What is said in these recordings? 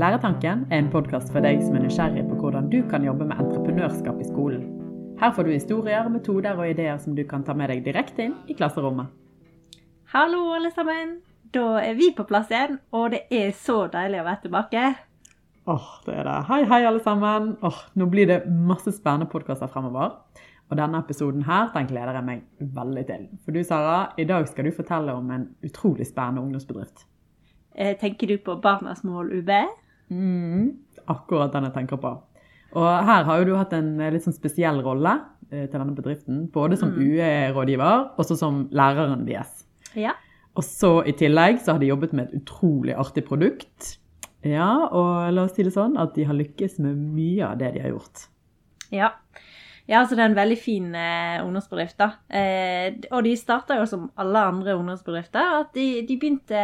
Læretanken er en podkast for deg som er nysgjerrig på hvordan du kan jobbe med entreprenørskap i skolen. Her får du historier, metoder og ideer som du kan ta med deg direkte inn i klasserommet. Hallo, alle sammen. Da er vi på plass igjen, og det er så deilig å være tilbake. Åh, det er det. Hei, hei, alle sammen. Åh, nå blir det masse spennende podkaster fremover. Og denne episoden her, den gleder jeg meg veldig til. For du, Sara, i dag skal du fortelle om en utrolig spennende ungdomsbedrift. Eh, tenker du på Barnas Mål UB? Mm, akkurat den jeg tenker på. Og her har jo du hatt en litt sånn spesiell rolle eh, til denne bedriften. Både som UE-rådgiver og så som læreren deres. Ja. Og så i tillegg så har de jobbet med et utrolig artig produkt. Ja, og la oss si det sånn at de har lykkes med mye av det de har gjort. Ja. Ja, altså det er en veldig fin eh, ungdomsbedrift, da. Eh, og de starta jo som alle andre ungdomsbedrifter. At de, de begynte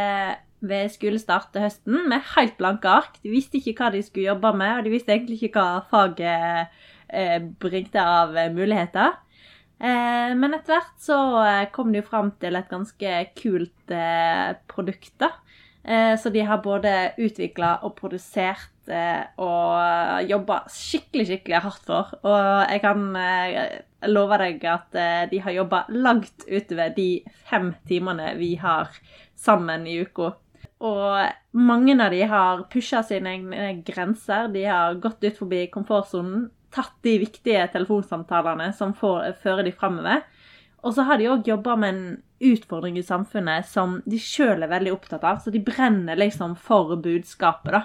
ved skolestart til høsten med helt blanke ark. De visste ikke hva de skulle jobbe med, og de visste egentlig ikke hva faget eh, bringte av eh, muligheter. Eh, men etter hvert så eh, kom de jo fram til et ganske kult eh, produkt, da. Eh, så de har både utvikla og produsert og jobba skikkelig, skikkelig hardt for. Og jeg kan love deg at de har jobba langt utover de fem timene vi har sammen i uka. Og mange av de har pusha sine egne grenser. De har gått ut forbi komfortsonen, tatt de viktige telefonsamtalene som får, fører de framover. Og så har de òg jobba med en utfordring i samfunnet som de sjøl er veldig opptatt av. Så de brenner liksom for budskapet, da.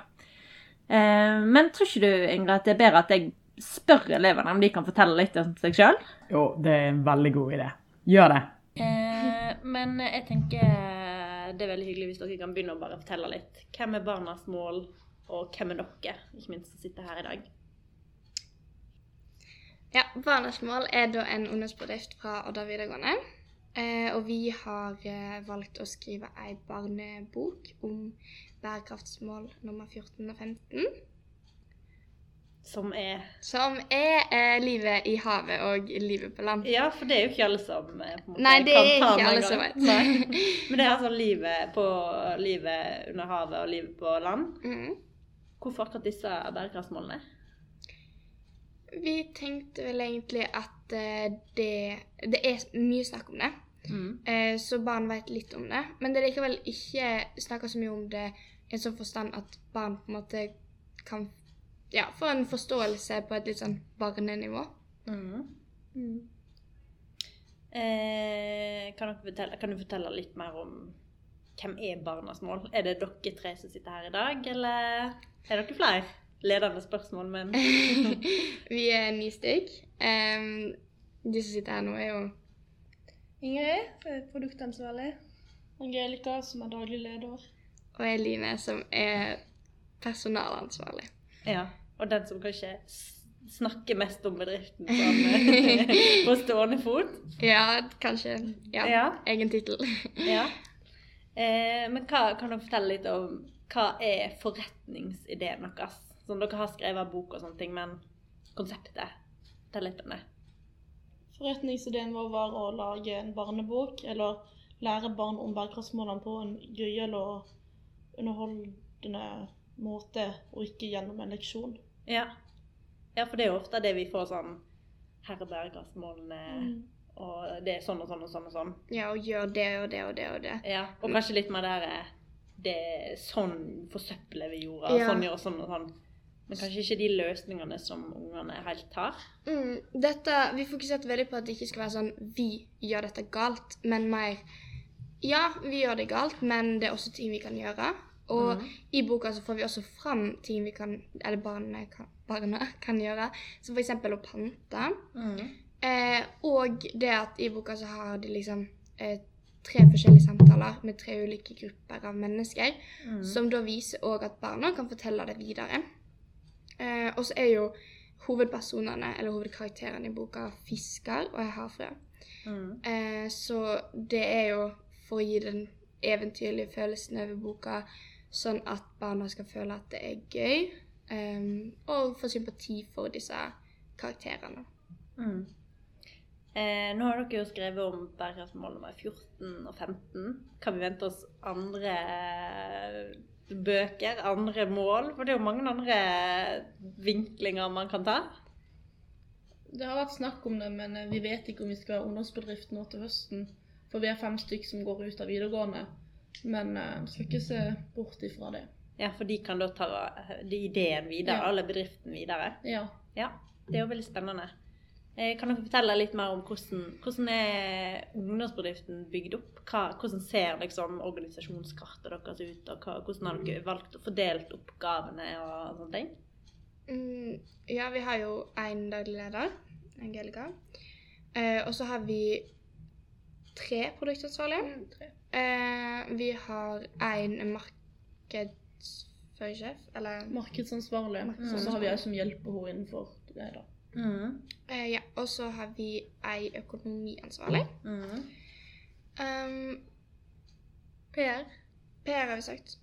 Eh, men tror ikke du, Ingrid, at det er bedre at jeg spør elevene om de kan fortelle litt om seg sjøl? Jo, det er en veldig god idé. Gjør det. Eh, men jeg tenker det er veldig hyggelig hvis dere kan begynne å bare fortelle litt. Hvem er Barnas Mål, og hvem er dere, ikke minst, som sitter her i dag? Ja, Barnas Mål er da en ungdomsbedrift fra Odda videregående. Eh, og vi har eh, valgt å skrive ei barnebok om bærekraftsmål nummer 14 og 15. Som er Som er eh, livet i havet og livet på land. Ja, for det er jo ikke alle som eh, måte, Nei, det er ikke alle som vet. Men det er altså livet, på, livet under havet og livet på land. Mm. Hvorfor akkurat disse bærekraftsmålene? Vi tenkte vel egentlig at eh, det, det er mye snakk om det. Mm. Eh, så barn vet litt om det. Men det er likevel ikke snakka så mye om det i en sånn forstand at barn på en måte kan ja, få en forståelse på et litt sånn barnenivå. Mm. Eh, kan, dere fortelle, kan du fortelle litt mer om hvem er Barnas Mål? Er det dere tre som sitter her i dag, eller er dere flere? Ledende spørsmål, men Vi er ni stykk. Um, de som sitter her nå, er jo Ingrid, produktansvarlig. Angelica, som er daglig leder. Og Eline, som er personalansvarlig. Ja. Og den som kanskje snakker mest om bedriften sånn, eh, på stående fot. Ja, kanskje. Ja. Ja. Egen tittel. Ja. Eh, men hva, kan dere fortelle litt om hva er forretningsideen deres? Sånn, dere har skrevet bok og sånne ting, men konseptet Fortell litt om det. Forretningsideen vår var å lage en barnebok, eller lære barn om bærekraftsmålene på en gøyal og underholdende måte, og ikke gjennom en leksjon. Ja. ja, for det er jo ofte det vi får sånn Her er bærekraftsmålene, og det er sånn og sånn og sånn og sånn. Ja, og gjør det og det og det og det. Ja, Og kanskje litt mer der eh, det er sånn forsøpler vi jorda, Ja. sånn gjør sånn og sånn. Men kanskje ikke de løsningene som ungene helt har. Mm, dette, vi fokuserte veldig på at det ikke skal være sånn vi gjør dette galt, men mer ja, vi gjør det galt, men det er også ting vi kan gjøre. Og Mhm. i boka så får vi også fram ting vi kan, eller barna kan, barna kan gjøre, som f.eks. å pante. Eh, og det at i boka så har de liksom eh, tre forskjellige samtaler med tre ulike grupper av mennesker, Mm. som da viser òg at barna kan fortelle det videre. Eh, og så er jo hovedpersonene, eller hovedkarakterene i boka, fisker og er havfrø. Mm. Eh, så det er jo for å gi den eventyrlige følelsen over boka, sånn at barna skal føle at det er gøy, um, og få sympati for disse karakterene. Mm. Eh, nå har dere jo skrevet om bærekraftsmål nummer 14 og 15. Kan vi vente oss andre eh, bøker, andre mål? For det er jo mange andre vinklinger man kan ta. Det har vært snakk om det, men eh, vi vet ikke om vi skal ha ungdomsbedrift nå til høsten. For vi er fem stykk som går ut av videregående. Men eh, skal ikke se bort ifra det. Ja, for de kan da ta eh, ideen videre, Ja. eller bedriften videre. Ja. Ja, det er jo veldig spennende. Eh, Kan dere fortelle litt mer om hvordan, hvordan er ungdomsbedriften bygd opp? Hva, hvordan ser liksom organisasjonskartet deres ut, og hva, hvordan har dere valgt å fordelt oppgavene og sånne ting? Mm, ja, vi har jo én daglig leder, Angelica. Eh, og så har vi tre produktansvarlige. Eh, vi har en markedsføringssjef, eller Markedsansvarlig. Og så har vi ei som hjelper henne innenfor det, da. Mm. eh, Ja, og så har vi ei økonomiansvarlig. Mm. Um, PR. PR har vi sagt.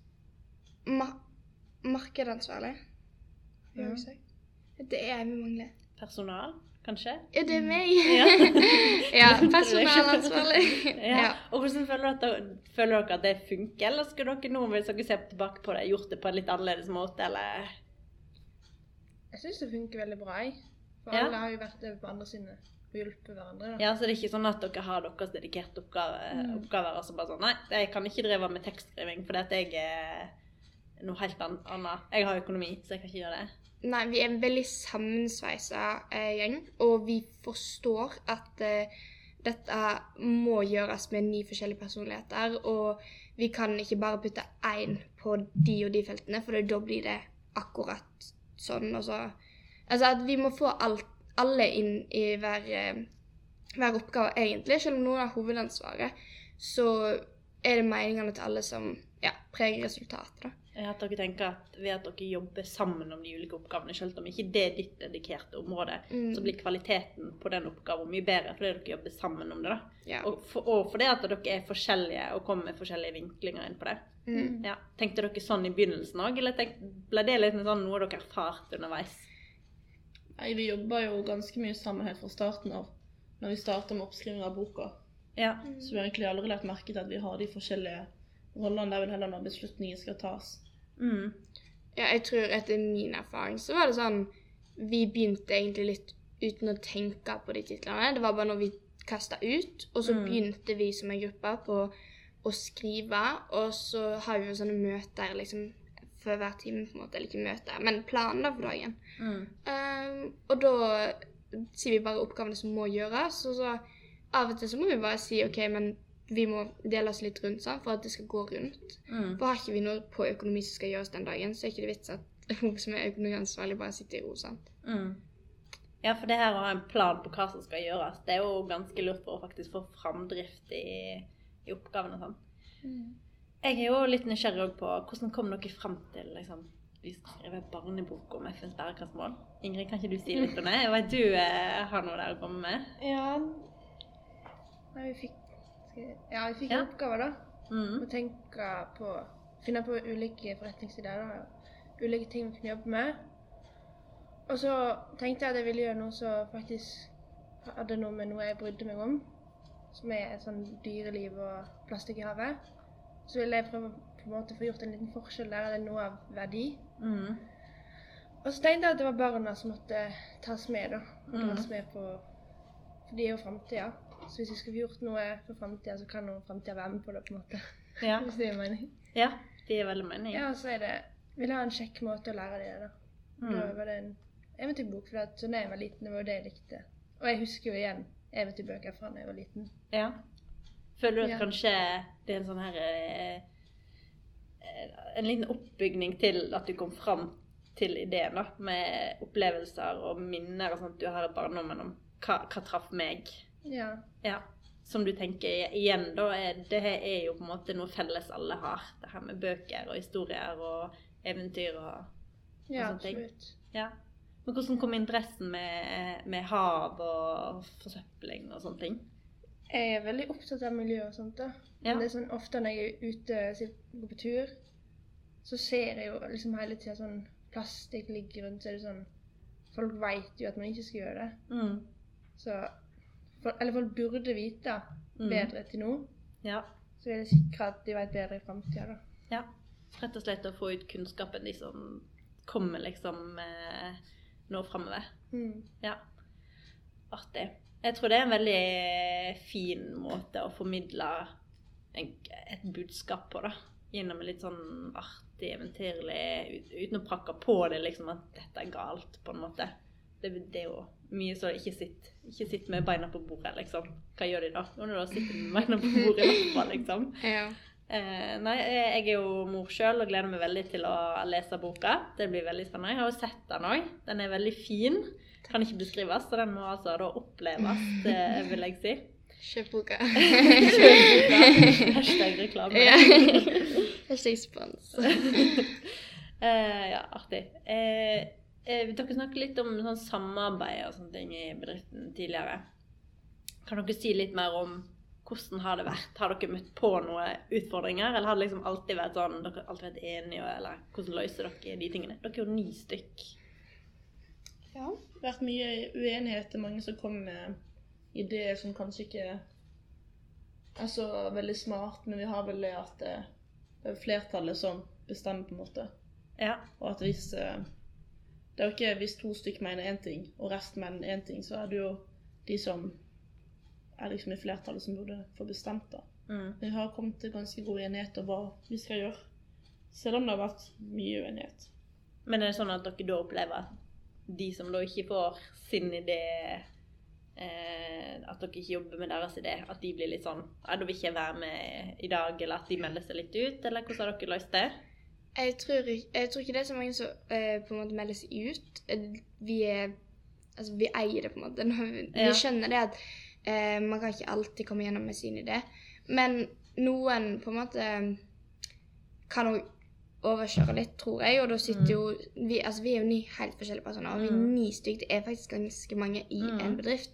Ma markedansvarlig. har vi sagt. Det er vi mangler. Personal, kanskje? Ja, det er meg! Ja. ja, personalansvarlig. Ja. ja. Og hvordan føler dere, føler dere at det funker, eller skulle dere nå, hvis dere ser tilbake på det, gjort det på en litt annerledes måte, eller? Jeg syns det funker veldig bra, jeg. For Ja. alle har jo vært over på andre sine og hjulpet hverandre. da. Ja, så det er ikke sånn at dere har deres dedikerte oppgave, oppgaver, og så bare sånn, nei, jeg kan ikke drive med tekstskriving, for at jeg er noe helt annet. Jeg har økonomi, så jeg kan ikke gjøre det. Nei, vi er en veldig sammensveisa eh, gjeng, og vi forstår at eh, dette må gjøres med ni forskjellige personligheter, og vi kan ikke bare putte én på de og de feltene, for da blir det akkurat sånn. Så. Altså at vi må få alt, alle inn i hver, eh, hver oppgave, egentlig. Selv om noen har hovedansvaret, så er det meningene til alle som ja, preger resultatet, da. At dere tenker at ved at dere jobber sammen om de ulike oppgavene, selv om ikke det er ditt dedikerte område, Mm. så blir kvaliteten på den oppgaven mye bedre fordi dere jobber sammen om det. da. Ja. Og, for, og fordi at dere er forskjellige og kommer med forskjellige vinklinger inn på det. Mm. Ja. Tenkte dere sånn i begynnelsen òg, eller tenkte, ble det litt sånn noe dere erfarte underveis? Nei, vi jobba jo ganske mye sammen helt fra starten av. Når vi starta med oppskriving av boka. Ja. Så vi har egentlig aldri lagt merke til at vi har de forskjellige rollene. Det er vel heller når beslutninger skal tas. Mm. Ja, jeg tror etter min erfaring så var det sånn Vi begynte egentlig litt uten å tenke på de titlene. Det var bare når vi kasta ut, og så Mm. begynte vi som en gruppe på å skrive. Og så har vi jo sånne møter liksom før hver time, på en måte. Eller ikke møter, men planen da for dagen. Mm. Um, og da sier vi bare oppgavene som må gjøres. Og så av og til så må vi bare si OK, men vi må dele oss litt rundt sånn, for at det skal gå rundt. Mm. For har ikke vi noe på økonomi som skal gjøres den dagen, så er ikke det vits at hun som er økonomiansvarlig, bare sitter i ro. sant? Mm. Ja, for det her å ha en plan på hva som skal gjøres, det er jo ganske lurt for å faktisk få framdrift i, i oppgavene og sånn. Jeg er jo litt nysgjerrig på hvordan kom dere fram til liksom, vi skal skrive barnebok om FNs bærekraftsmål. Ingrid, kan ikke du si litt om det? Jeg vet du eh, har noe der å komme med. Ja Nei, vi fikk Ja, vi fikk Ja. en oppgave, da. Mm. Å tenke på Finne på ulike forretningsideer. Ulike ting vi kunne jobbe med. Og så tenkte jeg at jeg ville gjøre noe som faktisk hadde noe med noe jeg brydde meg om. Som er sånn dyreliv og plastikk i havet. Så ville jeg prøve på en måte få gjort en liten forskjell der, eller noe av verdi. Mm. Og så tenkte jeg at det var barna som måtte tas med, da. Og tas med på For de er jo framtida. Så hvis vi skulle gjort noe for framtida, så kan noen framtida være med på det, på en måte. Ja. Hvis det gir mening. ja, det gir veldig mening. Ja, og så er det Vil ha en kjekk måte å lære det, da. Da Mm. var det en eventyrbok, for at, da jeg var liten, det var jo det jeg likte. Og jeg husker jo igjen eventyrbøker fra da jeg var liten. Ja. Føler du at Ja. kanskje det er en sånn her eh, En liten oppbygning til at du kom fram til ideen, da, med opplevelser og minner og sånt du har i barndommen om hva, hva traff meg? Ja. Ja. Som du tenker igjen, da, er, det er jo på en måte noe felles alle har. Det her med bøker og historier og eventyr og Ja, sånne ting. absolutt. Ja. Men hvordan kom interessen med, med hav og forsøpling og sånne ting? Jeg er veldig opptatt av miljø og sånt. da. Ja. Men det er sånn, ofte når jeg er ute og går på tur, så ser jeg jo liksom hele tida sånn plastikk ligger rundt. Så er det sånn Folk veit jo at man ikke skal gjøre det. Mm. Så for, Eller folk burde vite Mm. bedre til nå. Ja. Så vil jeg sikre at de vet bedre i framtida, da. Ja. rett og slett å få ut kunnskapen de som kommer liksom eh, nå framover. Mm. Ja. Artig. Jeg tror det er en veldig fin måte å formidle en, et budskap på, da. Gjennom litt sånn artig, eventyrlig, uten å prakke på det liksom at dette er galt, på en måte. Det, det er jo mye så ikke sitt, ikke sitt med beina på bordet, liksom. Hva gjør de da? Når du da sitter med beina på bordet i hvert fall, liksom. Ja. Eh, nei, jeg er jo mor sjøl og gleder meg veldig til å lese boka. Det blir veldig spennende. Jeg har jo sett den òg. Den er veldig fin. Kan ikke beskrives, så den må altså da oppleves, det vil jeg si. Kjøp boka. Hashtag reklame. Hashtag spons. Eh, ja, artig. Eh, eh, dere snakket litt om sånn samarbeid og sånne ting i bedriften tidligere. Kan dere si litt mer om hvordan har det vært? Har dere møtt på noen utfordringer, eller har det liksom alltid vært sånn dere har alltid vært enige, eller hvordan løser dere de tingene? Dere er jo ni stykk. Ja. Det har vært mye uenighet. Det mange som kommer med ideer som kanskje ikke er så veldig smart, men vi har vel det at det det er flertallet som bestemmer, på en måte. Ja. Og at hvis eh, Det er jo ikke hvis to stykker mener én ting, og resten mener én ting, så er det jo de som er liksom i flertallet som burde få bestemt, da. Mm. Vi har kommet til ganske god enighet om hva vi skal gjøre. Selv om det har vært mye uenighet. Men er det sånn at dere da opplever at de som da ikke får sin idé eh, At dere ikke jobber med deres idé, at de blir litt sånn Nei, da vil ikke jeg være med i dag, eller at de melder seg litt ut, eller hvordan har dere løst det? Jeg tror, ikke- jeg tror ikke det er så mange som eh, på en måte melder seg ut. Eh, Vi er Altså, vi eier det, på en måte. Vi, Ja. vi skjønner det at eh, man kan ikke alltid komme gjennom med sin idé. Men noen på en måte kan òg overkjøre litt, tror jeg. Og da sitter jo vi, Altså, vi er jo ni helt forskjellige personer, og vi er Mm. ni stykker. Det er faktisk ganske mange i Mm. en bedrift.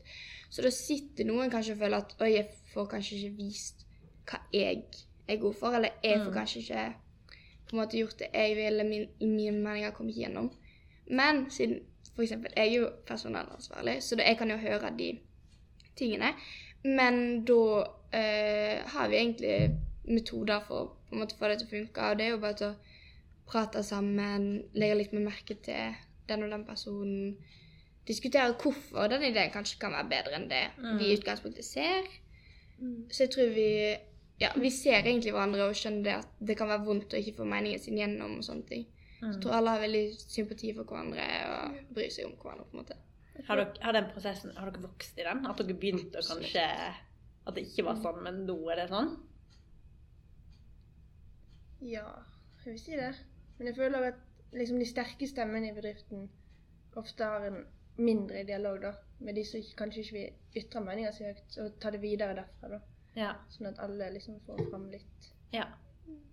Så da sitter noen kanskje og føler at Oi, jeg får kanskje ikke vist hva jeg er god for, eller jeg får Mm. kanskje ikke på en måte gjort det jeg ville, eller min, mine meninger kommet gjennom. Men siden eksempel, jeg er jo personalansvarlig, så jeg kan jo høre de tingene. Men da eh, har vi egentlig metoder for på en måte få det til å funke. Og det er jo bare til å prate sammen, legge litt mer merke til den og den personen. Diskutere hvorfor den ideen kanskje kan være bedre enn det Mm. vi i utgangspunktet ser. Så jeg tror vi ja, vi ser egentlig hverandre og skjønner det at det kan være vondt å ikke få meningen sin gjennom og sånne ting. Mm. Jeg tror alle har veldig sympati for hverandre og bryr seg om hverandre. på en måte. Har, dere, har den prosessen, har dere vokst i den? At dere begynte å kanskje At det ikke var sånn, men nå er det sånn? Ja, jeg vil si det. Men jeg føler at liksom de sterke stemmene i bedriften ofte har en mindre dialog da, med de som kanskje ikke vil ytre meninga si høyt, og ta det videre derfra. da. Ja. Sånn at alle liksom får fram litt. ja.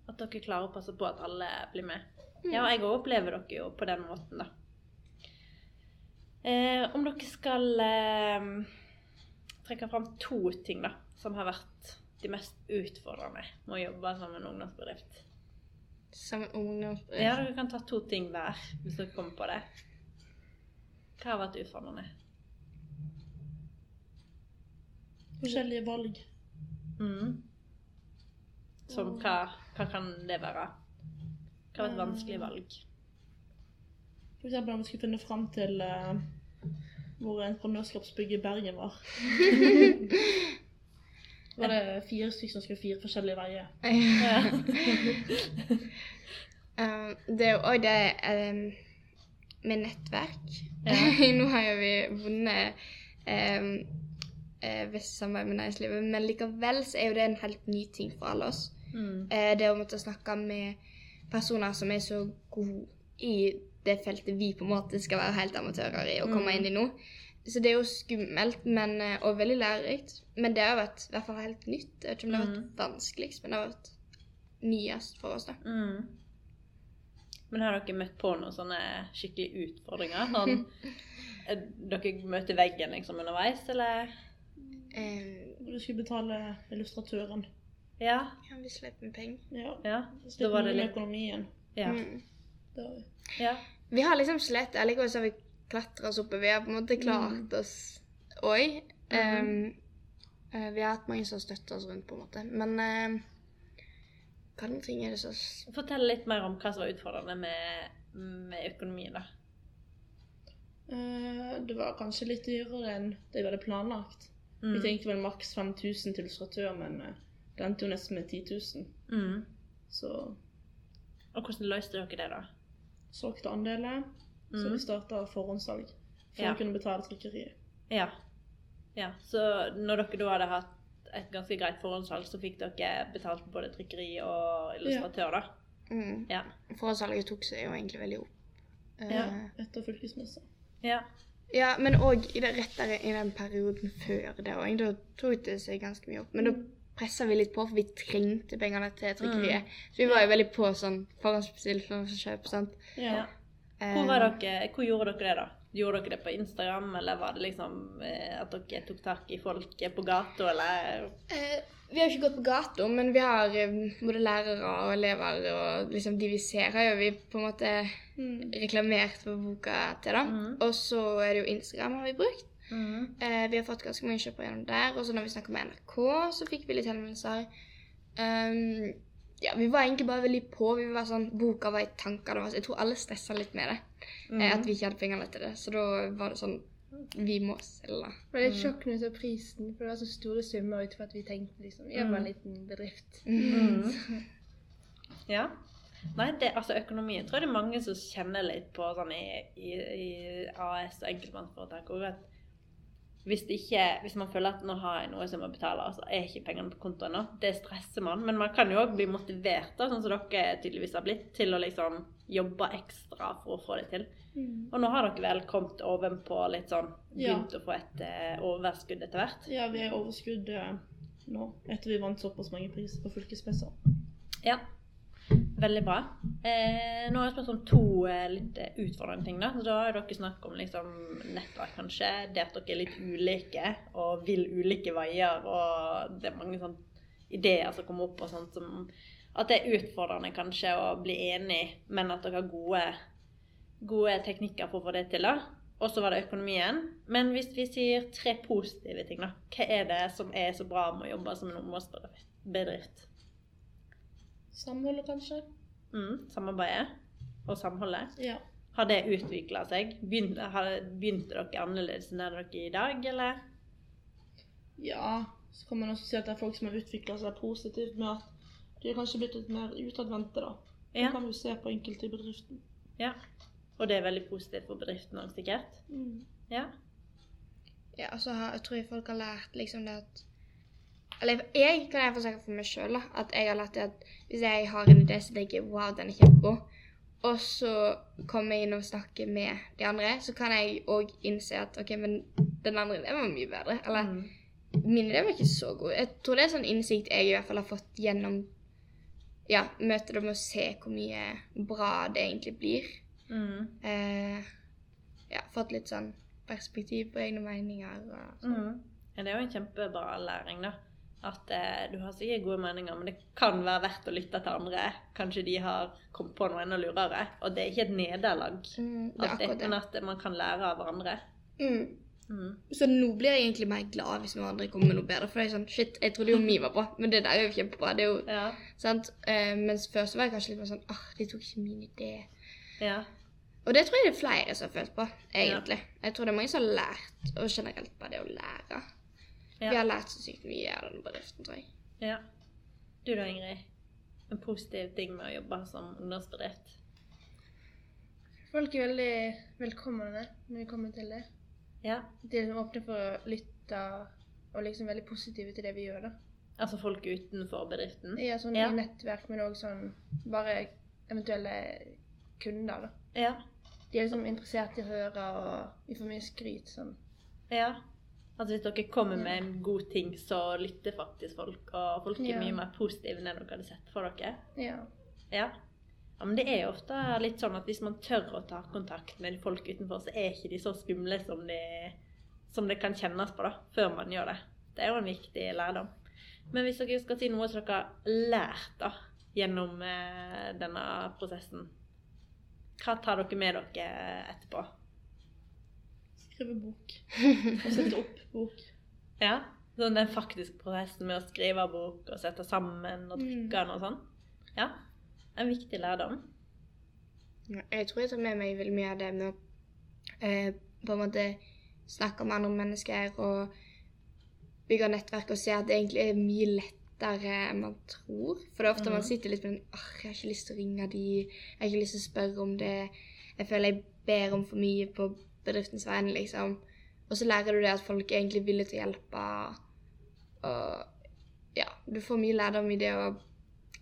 At dere klarer å passe på at alle blir med. Ja, og jeg opplever dere jo på den måten, da. Eh, om dere skal eh, trekke fram to ting da, som har vært de mest utfordrende med å jobbe som en ungdomsbedrift. Som en ungdomsbedrift. Ja, dere kan ta to ting hver, hvis dere kommer på det. Hva har vært utfordrende? Forskjellige valg. Mm. Som hva, hva kan det være? Hva var et vanskelig valg? For eksempel om vi skulle finne fram til uh, hvor entreprenørskapsbygget i Bergen var. var det fire stykker som skulle fire forskjellige veier. Um, det er jo òg det um, med nettverk. Ja. Nå har jo vi vunnet um, eh, ved samarbeid med næringslivet, men likevel så er jo det en helt ny ting for alle oss. Mm. Eh, det å måtte snakke med personer som er så gode i det feltet vi på en måte skal være helt amatører i og komme Mm. inn i nå. Så det er jo skummelt men, eh, og veldig lærerikt. Men det har vært i hvert fall helt nytt. Jeg vet ikke om det har vært Mm. vanskeligst, men det har vært nyest for oss, da. Mm. Men har dere møtt på noen sånne skikkelige utfordringer? Sånn, eh, dere møter veggen liksom underveis, eller? Eh, Du skulle betale illustratøren. Ja. ja, vi sleit med penger. Ja. Ja. Da var det med litt økonomien. Ja. Mm. Det har vi. ja. Vi har liksom slitt, allikevel så har vi klatra oss oppe. Vi har på en måte klart oss òg. Mhm. vi har hatt mange som har støtta oss rundt, på en måte. Men uh, hva andre ting er det som Fortell litt mer om hva som var utfordrende med, med økonomien, da. Uh, det var kanskje litt dyrere enn det vi hadde planlagt. Mm. Vi tenkte vel maks 5000 til illustratør, men eh, det endte jo nesten med 10 000. Mm. Så Og hvordan løste dere det, da? solgte andeler, så Mm. vi starta forhåndssalg for Ja. å kunne betale trykkeriet. Ja. ja. Så når dere da hadde hatt et ganske greit forhåndssalg, så fikk dere betalt både trykkeri og illustratør, da? mm. Ja. Forhåndssalget tok seg jo egentlig veldig opp. Eh, Ja. Etter fylkesmessa. Ja. Ja, men òg rett der i den perioden før det òg. Da tok det seg ganske mye opp. Men da pressa vi litt på, for vi trengte pengene til trykkeriet. Så vi var jo veldig på sånn forhåndsbestilt for kjøp, sant. ja. Eh, Hvor, var dere, hvor gjorde dere det, da? Gjorde dere det på Instagram, eller var det liksom eh, at dere tok tak i folk på gata, eller Eh, vi har ikke gått på gata, men vi har eh, både lærere og elever, og liksom de vi ser, har jo vi på en måte reklamert for boka til, da. Mm. Og så er det jo Instagram har vi brukt. mm. Eh, vi har fått ganske mange kjøpere gjennom der. Og så når vi snakket med NRK, så fikk vi litt henvendelser. Um, ja, vi var egentlig bare veldig på. Vi var sånn, Boka var i tankene våre. Jeg tror alle stressa litt med det. Mm. at vi ikke hadde pengene til det. Så da var det sånn Vi må selge. Det var litt sjokk når vi så prisen, for det var så store summer ut fra at vi tenkte liksom Vi er bare en liten bedrift. Mm. Ja. Nei, det, altså økonomien tror jeg det er mange som kjenner litt på sånn i, i, i AS og enkeltmannsforetak. At hvis, ikke, hvis man føler at nå har jeg noe som må betale, så er ikke pengene på konto ennå. Det stresser man. Men man kan jo òg bli motivert, da, sånn som dere tydeligvis har blitt, til å liksom jobbe ekstra for å få det til. Og nå har dere vel kommet ovenpå litt sånn Ja. Begynt å få et uh, overskudd etter hvert? Ja, vi er overskudd uh, nå, etter vi vant såpass mange priser på fylkesmessa. Ja. Veldig bra. Eh, nå har jeg spurt om to eh, litt eh, utfordrende ting. da. Så da har dere snakket om liksom, nettverk, kanskje. Det at dere er litt ulike og vil ulike veier. Og det er mange sånne ideer som kommer opp. og sånt som At det er utfordrende kanskje å bli enig, men at dere har gode, gode teknikker for å få det til. da. Og så var det økonomien. Men hvis vi sier tre positive ting, da. Hva er det som er så bra med å jobbe som en ungdomsbedrift? Samholdet, kanskje? Mm, samarbeidet og samholdet. Ja. Har det utvikla seg? Begynte, har, begynte dere annerledes enn det dere er i dag, eller? Ja, så kan man også si at det er folk som har utvikla seg positivt med at de har kanskje blitt litt mer utadvendte, da. Det Ja. kan vi se på enkelte i bedriften. ja. Og det er veldig positivt for bedriften òg, sikkert? Ja. Ja, altså, jeg tror folk har lært liksom det at Eller jeg kan jeg snakke for meg sjøl, at jeg har lært det at hvis jeg har en idé, så tenker wow, den er kjempegod. Og så kommer jeg inn og snakker med de andre, så kan jeg òg innse at OK, men den andre ideen var mye bedre. Eller Mm. min idé var ikke så god. Jeg tror det er sånn innsikt jeg i hvert fall har fått gjennom ja, møtet med å se hvor mye bra det egentlig blir. Mm. Eh, ja, fått litt sånn perspektiv på egne meninger og sånn. Mm. Ja, det er jo en kjempebra læring, da. At eh, du har sikkert gode meninger, men det kan være verdt å lytte til andre. Kanskje de har kommet på noe enda lurere. Og det er ikke et nederlag, Mm, men at man kan lære av hverandre. Mm. Mm. Så nå blir jeg egentlig mer glad hvis noen andre kommer med noe bedre. For det er sånn, shit, jeg trodde jo mi var bra, men det der er jo kjempebra. Det er jo, Ja. sant? Eh, mens før så var jeg kanskje litt mer sånn, ah, de tok ikke min idé. ja. Og det tror jeg det er flere som har følt på, egentlig. Jeg tror det er mange som har lært, og generelt bare det å lære. Ja. Vi har lært så sykt mye av denne bedriften, tror jeg. ja. Du da, Ingrid? En positiv ting med å jobbe som ungdomsbedrift? Folk er veldig velkomne når vi kommer til det. Ja. De er åpne for å lytte og liksom veldig positive til det vi gjør. da. Altså folk utenfor bedriften? Ja, sånn Ja. i nettverk, men òg sånn bare eventuelle kunder. da. Ja. De er liksom interessert i å høre, og vi får mye skryt. sånn. ja. At hvis dere kommer med en god ting, så lytter faktisk folk, og folk er Ja. mye mer positive enn dere hadde sett for dere. Ja. Ja. ja. Men det er jo ofte litt sånn at hvis man tør å ta kontakt med folk utenfor, så er ikke de så skumle som, de, som det kan kjennes på da, før man gjør det. Det er jo en viktig lærdom. Men hvis dere skal si noe som dere har lært da, gjennom eh, denne prosessen, hva tar dere med dere etterpå? Skrive bok. Og sette opp bok. Ja? Sånn den faktiske prosessen med å skrive bok og sette sammen og trykke den og sånn? Ja. En viktig lærdom. Ja, Jeg tror jeg tar med meg veldig mye av det med å eh, på en måte snakke med andre mennesker og bygge nettverk og se at det egentlig er mye lettere enn man tror. For det er ofte man sitter litt med den «Åh, jeg har ikke lyst til å ringe de, jeg har ikke lyst til å spørre om det. Jeg føler jeg ber om for mye på bedriftens vegne, liksom. Og så lærer du det at folk er egentlig villige til å hjelpe. Og ja, du får mye lærdom i det å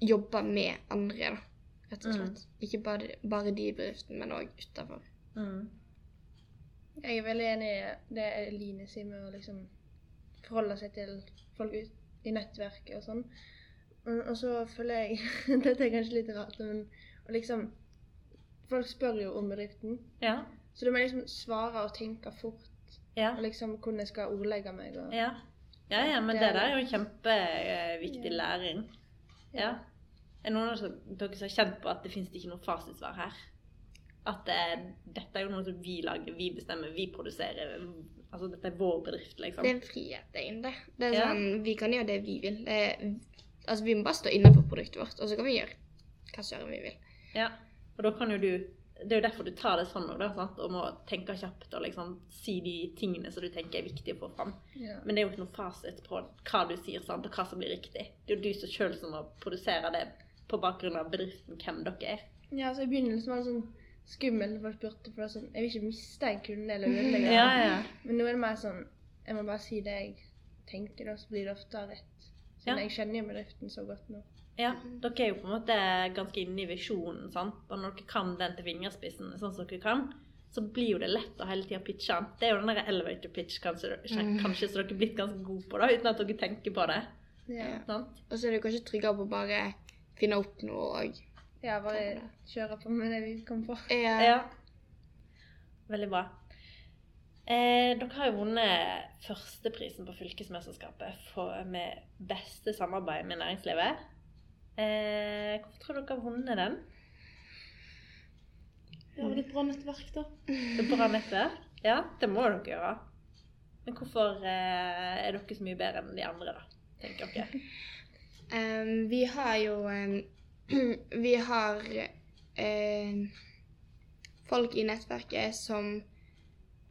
jobbe med andre, da. Rett og slett. Ikke bare, bare de i bedriften, men òg utafor. Mm. Jeg er veldig enig i det Eline sier med å liksom forholde seg til folk ut i nettverket og sånn. Og så føler jeg Dette er kanskje litt rart, men liksom Folk spør jo om bedriften, Ja. Så du må liksom svare og tenke fort. Ja. Og liksom hvordan jeg skal ordlegge meg. Og, Ja. ja, ja, men Det det er der er jo en kjempeviktig Ja. læring. Ja. Er noen av dere som har kjent på at det finnes ikke noe fasitsvar her? At det, dette er jo noe som vi lager, vi bestemmer, vi produserer. Altså dette er vår bedrift, liksom. Det er en frihet, egentlig. Det er Ja. sånn, Vi kan gjøre det vi vil. Det er, altså, Vi må bare stå innenfor produktet vårt, og så kan vi gjøre hva søren vi vil. Ja. Og da kan jo du Det er jo derfor du tar det sånn da. Sant? Om å tenke kjapt og liksom si de tingene som du tenker er viktige å få fram. Ja. Men det er jo ikke noe fasit på hva du sier, sant? og hva som blir riktig. Det er jo du som sjøl som må produsere det på bakgrunn av bedriften, hvem dere er. ja, så I begynnelsen var det sånn skummelt når folk spurte, for det er sånn, jeg vil ikke miste en kunde eller ødelegge. Ja, ja. Men nå er det mer sånn Jeg må bare si det jeg tenker, da, så blir det ofte rett. Så Ja. jeg kjenner jo bedriften så godt nå. Ja, dere er jo på en måte ganske inne i visjonen, sant? og når dere kan den til fingerspissen, sånn som dere kan, så blir jo det lett å hele tida pitche den. Det er jo den der elevator pitch kanskje, kanskje som dere er blitt ganske gode på, da, uten at dere tenker på det. Ja, sant? Og så er det kanskje tryggere på å bare finne opp noe og ja bare kjøre på med det vi kommer på. ja. Ja. Veldig bra. Eh, dere har jo vunnet førsteprisen på Fylkesmesterskapet for, med beste samarbeid med næringslivet. Eh, hvorfor tror dere har vunnet den? Ja, det er et bra nettverk, da. Det er bra nettverk? Ja, det må dere gjøre. Men hvorfor eh, er dere så mye bedre enn de andre, da? Tenker dere. Um, vi har jo um, Vi har um, folk i nettverket som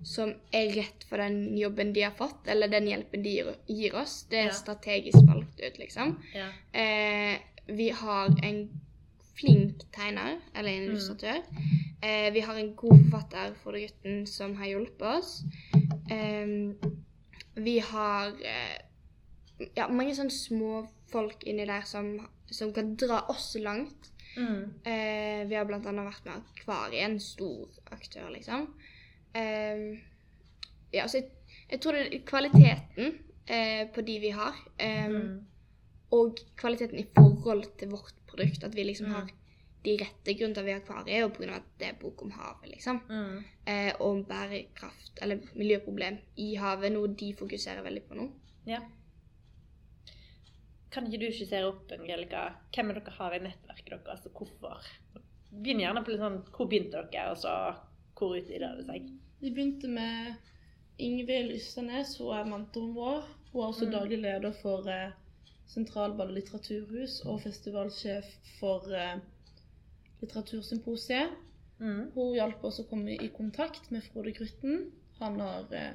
som er rett for den jobben de har fått, eller den hjelpen de gir, gir oss. Det er Ja. strategisk valgt ut, liksom. Ja. Eh, vi har en flink tegner, eller en Mm. illustratør. Eh, vi har en god forfatter Frode gutten som har hjulpet oss. Eh, vi har eh, ja, mange sånne små folk inni der som, som kan dra oss langt. Mm. Eh, vi har annet vært med Akvariet, en stor aktør, liksom. Eh, ja, så jeg, jeg tror det er kvaliteten eh, på de vi har, ehm, Mm. Og kvaliteten i forhold til vårt produkt. At vi liksom Mm. har de rette grunnene til at vi har Akvariet, er jo pga. at det er bok om havet, liksom. Mm. Eh, og om bærekraft, eller miljøproblem i havet, noe de fokuserer veldig på nå. Ja. Kan ikke du skissere opp, Angelica, hvem er dere har i nettverket deres, altså hvorfor? Begynn gjerne på litt sånn Hvor begynte dere, og så hvor utvider det seg? Vi begynte med Ingvild Ysternes, hun er mentoren vår. Hun er også Mm. daglig leder for eh, Sentralball litteraturhus og festivalsjef for eh, Litteratursymposiet. Mm. Hun hjalp oss å komme i kontakt med Frode Grytten. Han har eh,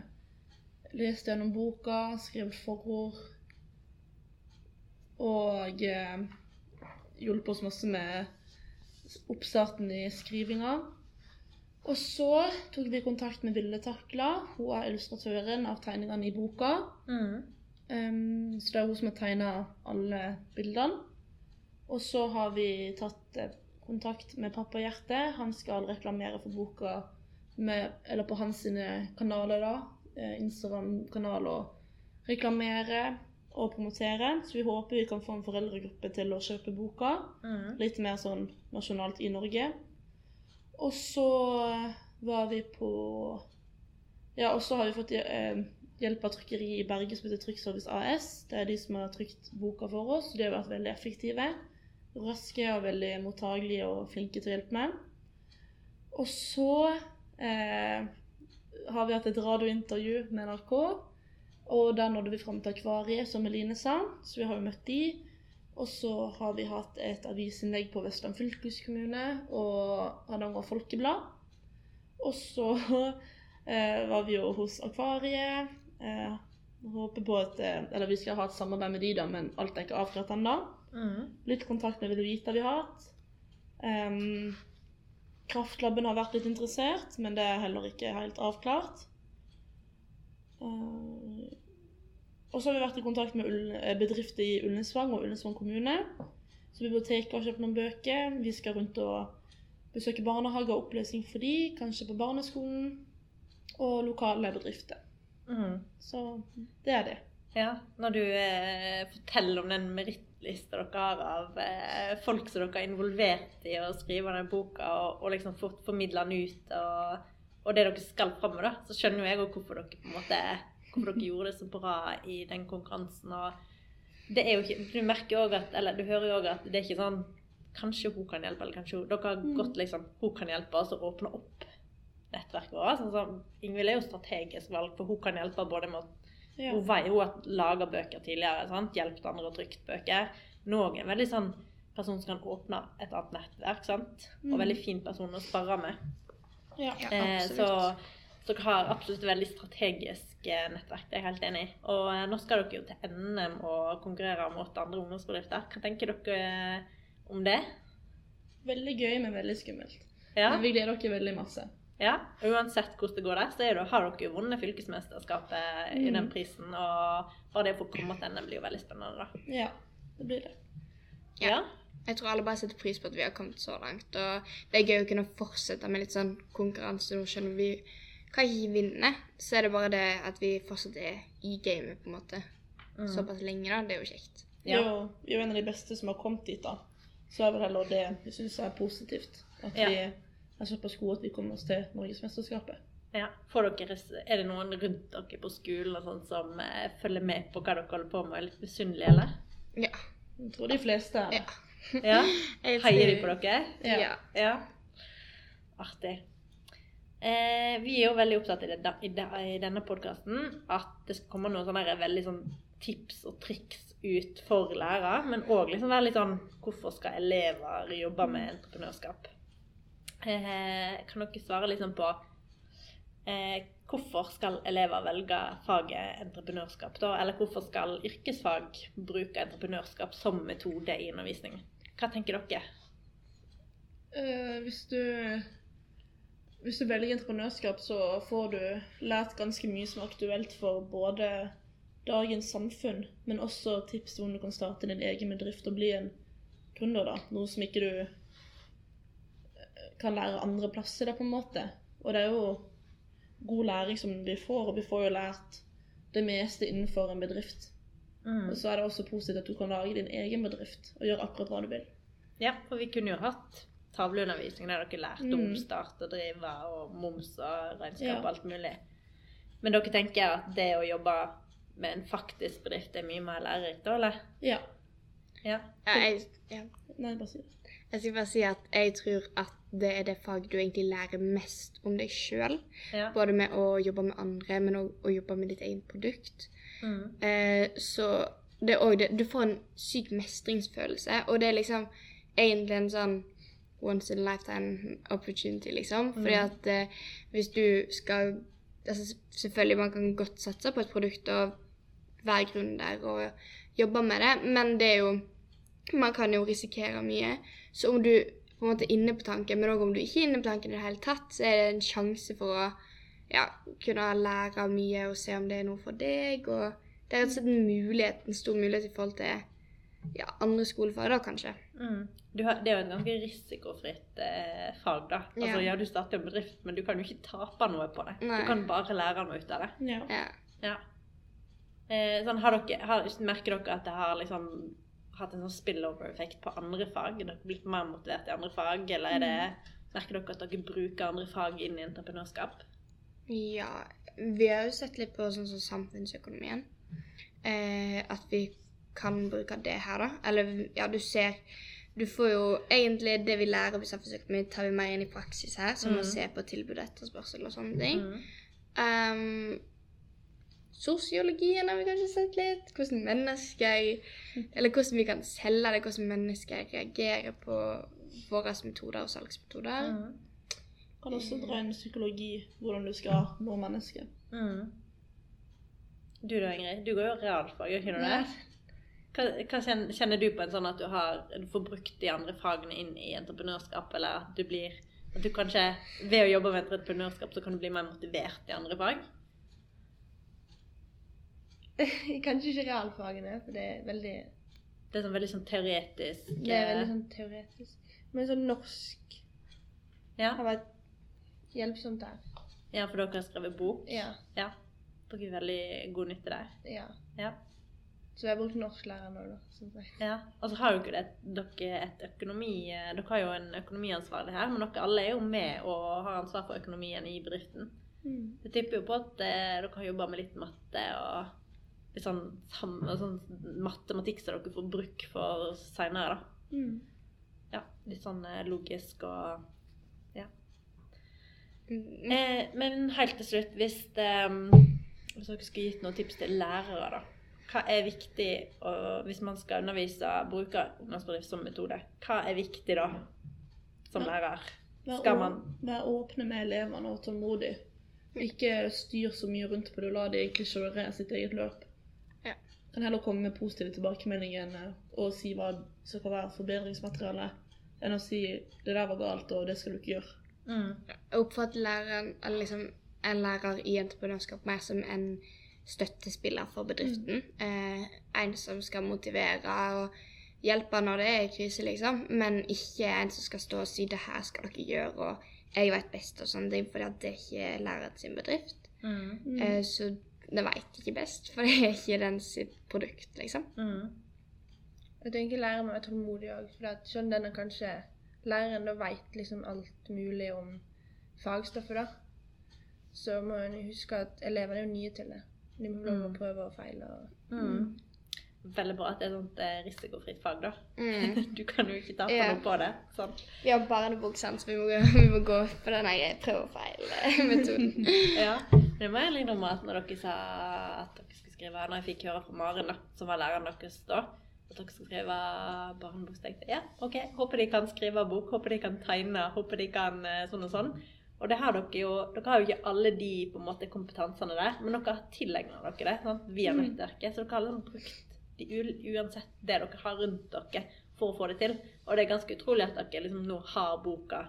lest gjennom boka, skrevet forord og eh, hjulpet oss masse med oppstarten i skrivinga. Og så tok vi kontakt med Ville Takla. Hun er illustratøren av tegningene i boka. Mm. Ehm, så det er hun som har tegna alle bildene. Og så har vi tatt eh, kontakt med Pappa Hjerte. Han skal reklamere for boka med, eller på hans sine kanaler, da. Eh, Instagram-kanal og reklamere og promotere. Så vi håper vi kan få en foreldregruppe til å kjøpe boka. Mm. Litt mer sånn nasjonalt i Norge. Og så var vi på Ja, og så har vi fått eh, hjelp av trykkeri i Bergen som heter Trykkservice AS. Det er de som har trykt boka for oss. De har vært veldig effektive. Raske og veldig mottagelige og flinke til å hjelpe med. Og så eh, har vi hatt et radiointervju med NRK. Og der nådde vi fram til Akvariet, som Eline sa. Så vi har jo møtt de. Og så har vi hatt et avisinnlegg på Vestland fylkeskommune og Hardanger Folkeblad. Og så eh, var vi jo hos Akvariet. Eh, håper på at eh, Eller vi skal ha et samarbeid med de, da, men alt er ikke avklart ennå. Mm. Litt kontakt med Velvita vi har hatt. Um, Kraftklubben har vært litt interessert, men det er heller ikke helt avklart. Uh, og så har vi vært i kontakt med eh, bedrifter i Ullensvang og Ullensvang kommune. Så biblioteket har kjøpt noen bøker. Vi skal rundt og besøke barnehager og opplesning for de, kanskje på barneskolen. Og lokale bedrifter. Mm. Så det er det. Ja, når du eh, forteller om den merittlista dere har av eh, folk som dere er involvert i å skrive den boka, og, og liksom fort formidle den ut, og, og det dere skal fram med, da, så skjønner jo jeg òg hvorfor dere på en måte hvorfor dere gjorde det så bra i den konkurransen. og det er jo ikke, Du merker jo også at, eller du hører jo òg at det er ikke sånn Kanskje hun kan hjelpe, eller kanskje hun Dere har gått liksom Hun kan hjelpe oss å åpne opp nettverket vårt. Sånn som Ingvild er jo strategisk valg, for hun kan hjelpe både med å Ja. hun veier hun at lager bøker tidligere. sant? Hjulpet andre og trykt bøker. Nå er en veldig sånn person som kan åpne et annet nettverk. sant? Og veldig fin person å sparre med. Ja. Eh, absolutt. så, så dere har absolutt et veldig strategisk eh, nettverk. Det er jeg helt enig i. Og eh, nå skal dere jo til NM og konkurrere mot andre ungdomsbedrifter. Hva tenker dere eh, om det? Veldig gøy, men veldig skummelt. Ja, Men vi gleder oss veldig masse. Ja. Uansett hvordan det går der, så er det, har dere jo vunnet fylkesmesterskapet i den prisen. Og bare det å få komme til NM blir jo veldig spennende, da. Ja, det blir det. Ja. Jeg tror alle bare setter pris på at vi har kommet så langt. Og det er gøy å kunne fortsette med litt sånn konkurranse nå, selv om vi kan ikke vinne. Så er det bare det at vi fortsatt er i gamet, på en måte. Mm. Såpass lenge, da. Det er jo kjekt. Jo, vi er jo en av de beste som har kommet dit, da. Så er vel heller det vi syns er positivt. At Ja. vi er såpass sko at vi kommer oss til Norgesmesterskapet. Ja. Får dere, er det noen rundt dere på skolen og sånt som eh, følger med på hva dere holder på med, og er litt misunnelige, eller? Ja. Jeg tror de fleste er det. Ja. Ja? Heier de på dere? Ja. Ja. Ja. Artig. Eh, vi er jo veldig opptatt i, det, i, det, i denne podkasten at det skal komme noen sånne veldig sånn tips og triks ut for lærere, men òg liksom være litt sånn Hvorfor skal elever jobbe med entreprenørskap? Eh, kan dere svare sånn på eh, Hvorfor skal elever velge faget entreprenørskap, da? Eller hvorfor skal yrkesfag bruke entreprenørskap som metode i undervisningen? Hva tenker dere? Eh, hvis du hvis du velger entreprenørskap, så får du lært ganske mye som er aktuelt for både dagens samfunn, men også tips til hvordan du kan starte din egen bedrift og bli en gründer. Noe som ikke du kan lære andre plasser, da, på en måte. Og det er jo god læring som vi får, og vi får jo lært det meste innenfor en bedrift. Mm. Og så er det også positivt at du kan lage din egen bedrift og gjøre akkurat hva du vil. Ja, for vi kunne jo hatt tavleundervisning der dere lærte om Mm. start og drive og moms og regnskap Ja. og alt mulig. Men dere tenker at det å jobbe med en faktisk bedrift er mye mer lærerikt, da, eller? Ja. Ja. Ja, jeg, ja. Nei, bare si det. jeg skal bare si at jeg tror at det er det faget du egentlig lærer mest om deg sjøl. ja. Både med å jobbe med andre, men òg å jobbe med ditt eget produkt. Mm. Eh, så det er også det Du får en syk mestringsfølelse, og det er liksom egentlig en sånn once in a lifetime opportunity, liksom. Fordi at eh, hvis du skal altså Selvfølgelig, man kan godt satse på et produkt og være gründer og jobbe med det, men det er jo Man kan jo risikere mye. Så om du på en måte inne på tanken, men òg om du ikke er inne på tanken i det hele tatt, så er det en sjanse for å ja, kunne lære mye og se om det er noe for deg. og Det er rett og slett en mulighet, en stor mulighet i forhold til ja, andre skolefag, da kanskje. Mm. Du har, det er jo et ganske risikofritt eh, fag, da. Altså, Ja. ja. du starter en bedrift, men du kan jo ikke tape noe på det. Nei. Du kan bare lære noe ut av det. Ja. Ja. Ja. Eh, sånn, har dere, har, merker dere at det har liksom hatt en sånn spillover-effekt på andre fag? Er dere blitt mer motivert i andre fag, eller er det, merker dere at dere bruker andre fag inn i entreprenørskap? ja. Vi har jo sett litt på sånn som samfunnsøkonomien. Eh, at vi kan bruke det her, da. Eller ja, du ser Du får jo egentlig det vi lærer i samfunnsøkonomi, tar vi mer inn i praksis her, som å Mhm. se på tilbud og etterspørsel og sånne ting. Mm. Ehm, Sosiologien har vi kanskje sett litt. Hvordan mennesker Eller hvordan vi kan selge det, hvordan mennesker reagerer på våre metoder og salgsmetoder. Mm. Kan også dra inn psykologi, hvordan du skal nå mennesket. Mm. Du da, Ingrid? Du går jo realfag, gjør ikke du det? Hva, hva kjenner, kjenner du på en sånn at du, har, du får brukt de andre fagene inn i entreprenørskap, eller at du blir at du kanskje ved å jobbe med entreprenørskap så kan du bli mer motivert i andre fag? Kanskje ikke realfagene, for det er veldig Det er sånn veldig sånn teoretisk Det er veldig sånn teoretisk. Men sånn norsk ja. har vært hjelpsomt der. ja, for dere har skrevet bok? Ja. ja. Dere har veldig god nytte der. ja. Ja. Så jeg har brukt norsklærer nå, da. Som sagt. ja. Og så har jo ikke det, dere et økonomi Dere har jo en økonomiansvarlig her, men dere alle er jo med og har ansvar for økonomien i bedriften. Mm. Jeg tipper jo på at eh, dere har jobba med litt matte og litt sånn, sam, sånn matematikk som dere får bruk for seinere, da. Mm. Ja, litt sånn eh, logisk og Ja. Mm. Eh, men helt til slutt, hvis, eh, hvis dere skulle gitt noen tips til lærere, da. Hva er viktig og, hvis man skal undervise bruke ungdomsbedrift som metode? Hva er viktig da, som lærer? Skal man vær åpne med elevene og tålmodig. Ikke styr så mye rundt på det, og la de ikke kjøre sitt eget løp. Kan heller komme med positive tilbakemeldinger og si hva som kan være forbedringsmateriale, enn å si 'det der var galt, og det skal du ikke gjøre'. mm. Jeg oppfatter læreren, eller liksom en lærer i entreprenørskap mer som en støttespiller for bedriften. Eh, en som skal motivere og hjelpe når det er krise, liksom. Men ikke en som skal stå og si 'det her skal dere gjøre', og 'jeg vet best' og sånne ting, at det er ikke læreren sin bedrift. Mm. Eh, så den veit ikke best, for det er ikke den sitt produkt, liksom. Mm. Jeg tenker læreren må være tålmodig òg, for at selv om er kanskje læreren da veit liksom alt mulig om fagstoffet, da, så må en huske at elevene er jo nye til det. De må lov å Mm. prøve og feile. og Mm. Veldig bra at det er sånt eh, risikofritt fag, da. Mm. Du kan jo ikke ta for Ja. noe på det. Sånn. Vi har barnebok, sant, så vi må, vi må gå på den prøve-og-feil-metoden. Ja. Det må jeg innrømme at når dere sa at dere skulle skrive Når jeg fikk høre fra Maren, som var læreren deres da, at dere skulle skrive barnebok, tenkte jeg ja, OK, håper de kan skrive bok, håper de kan tegne, håper de kan eh, sånn og sånn. Og det har dere jo Dere har jo ikke alle de på en måte kompetansene der, men dere har tilegna dere det sant? via nettverket. Så dere har liksom brukt de uansett det dere har rundt dere for å få det til. Og det er ganske utrolig at dere liksom nå har boka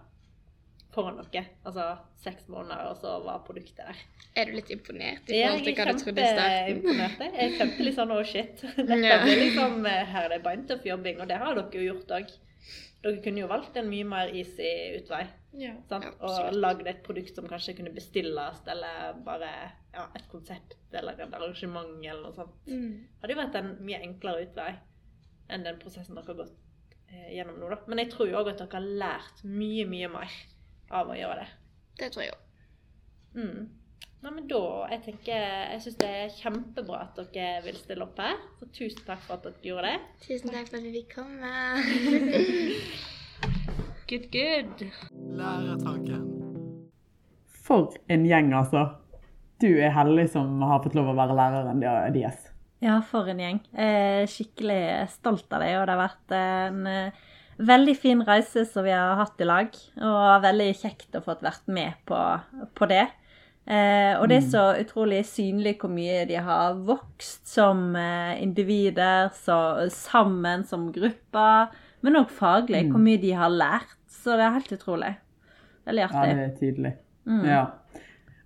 foran dere. Altså seks måneder, og så var produktet der. Er du litt imponert i forhold til er hva du trodde i starten? kjempeimponert. jeg. Jeg kjente litt sånn oh shit. Dette Ja. blir liksom eh, Her er det beintøff jobbing, og det har dere jo gjort òg. Dere kunne jo valgt en mye mer easy utvei. Ja. Sant? Ja, og lagd et produkt som kanskje kunne bestilles, eller bare ja, et konsept eller et arrangement eller noe sånt. Mm. hadde jo vært en mye enklere utvei enn den prosessen dere har gått eh, gjennom nå. da. Men jeg tror jo òg at dere har lært mye, mye mer av å gjøre det. Det tror jeg òg. Mm. Nei, men da, jeg tenker, jeg syns det er kjempebra at dere vil stille opp her. Så tusen takk for at dere gjorde det. Tusen takk for at vi fikk komme. Good, good. Læretanken. For en gjeng, altså. Du er heldig som har fått lov å være læreren deres. Ja, for en gjeng. Jeg er skikkelig stolt av deg, og det har vært en eh, veldig fin reise som vi har hatt i lag. Og veldig kjekt å få vært med på, på det. Eh, og det er så utrolig synlig hvor mye de har vokst som eh, individer, så, sammen som grupper, men òg faglig. Hvor mye de har lært. Så det er helt utrolig. Veldig artig. Ja, det er tydelig. Mm. Ja.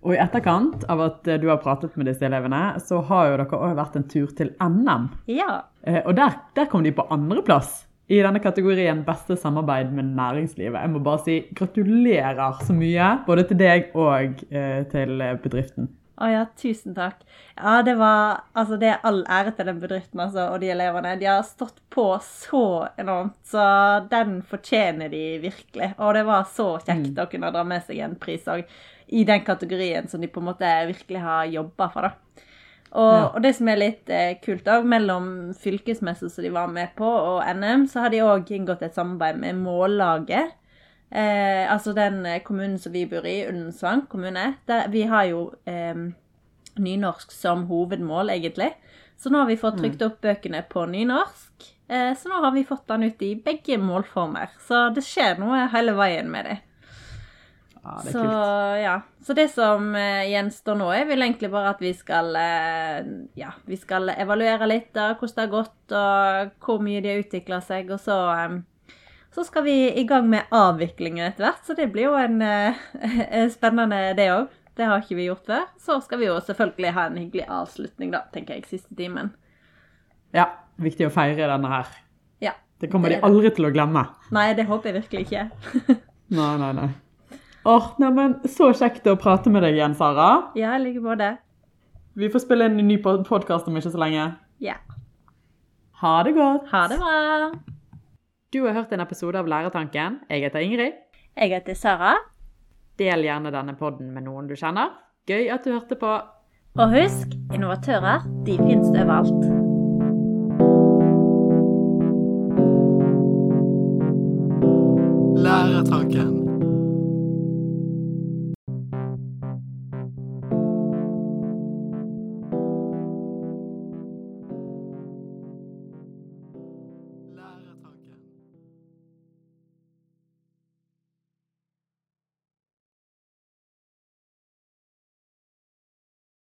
Og i etterkant av at eh, du har pratet med disse elevene, så har jo dere òg vært en tur til NM. Ja. Eh, Og der, der kom de på andreplass i denne kategorien beste samarbeid med næringslivet. Jeg må bare si gratulerer så mye, både til deg og eh, til eh, bedriften. Å ja, tusen takk. Ja, det var Altså, det er all ære til den bedriften altså, og de elevene. De har stått på så enormt, så den fortjener de virkelig. Og det var så kjekt å kunne dra med seg en pris òg, i den kategorien som de på en måte virkelig har jobba for, da. Og, Ja. og det som er litt eh, kult da, mellom fylkesmessa som de var med på, og NM, så har de òg inngått et samarbeid med Mållaget. Eh, altså den eh, kommunen som vi bor i, Ullensvang kommune. Der, vi har jo eh, nynorsk som hovedmål, egentlig. Så nå har vi fått trykt opp bøkene på nynorsk. Eh, så nå har vi fått den ut i begge målformer. Så det skjer noe hele veien med det. Ja, det er Så kult. ja. Så det som eh, gjenstår nå, er vel egentlig bare at vi skal eh, Ja, vi skal evaluere litt av hvordan det har gått, og hvor mye de har utvikla seg, og så eh, så skal vi i gang med avviklingen etter hvert, så det blir jo en spennende det òg. Det har ikke vi gjort før. Så skal vi jo selvfølgelig ha en hyggelig avslutning, da, tenker jeg, siste timen. Ja, viktig å feire denne her. Ja. Det kommer Det de aldri det. til å glemme. Nei, det håper jeg virkelig ikke. Nei, nei, nei. Åh, neimen, så kjekt å prate med deg igjen, Sara. ja, i like måte. Vi får spille en ny podkast om ikke så lenge. Ja. Ha det godt. Ha det bra. Du har hørt en episode av Læretanken. Jeg heter Ingrid. Jeg heter Sara. Del gjerne denne podden med noen du kjenner. Gøy at du hørte på. Og husk, innovatører, de finnes overalt.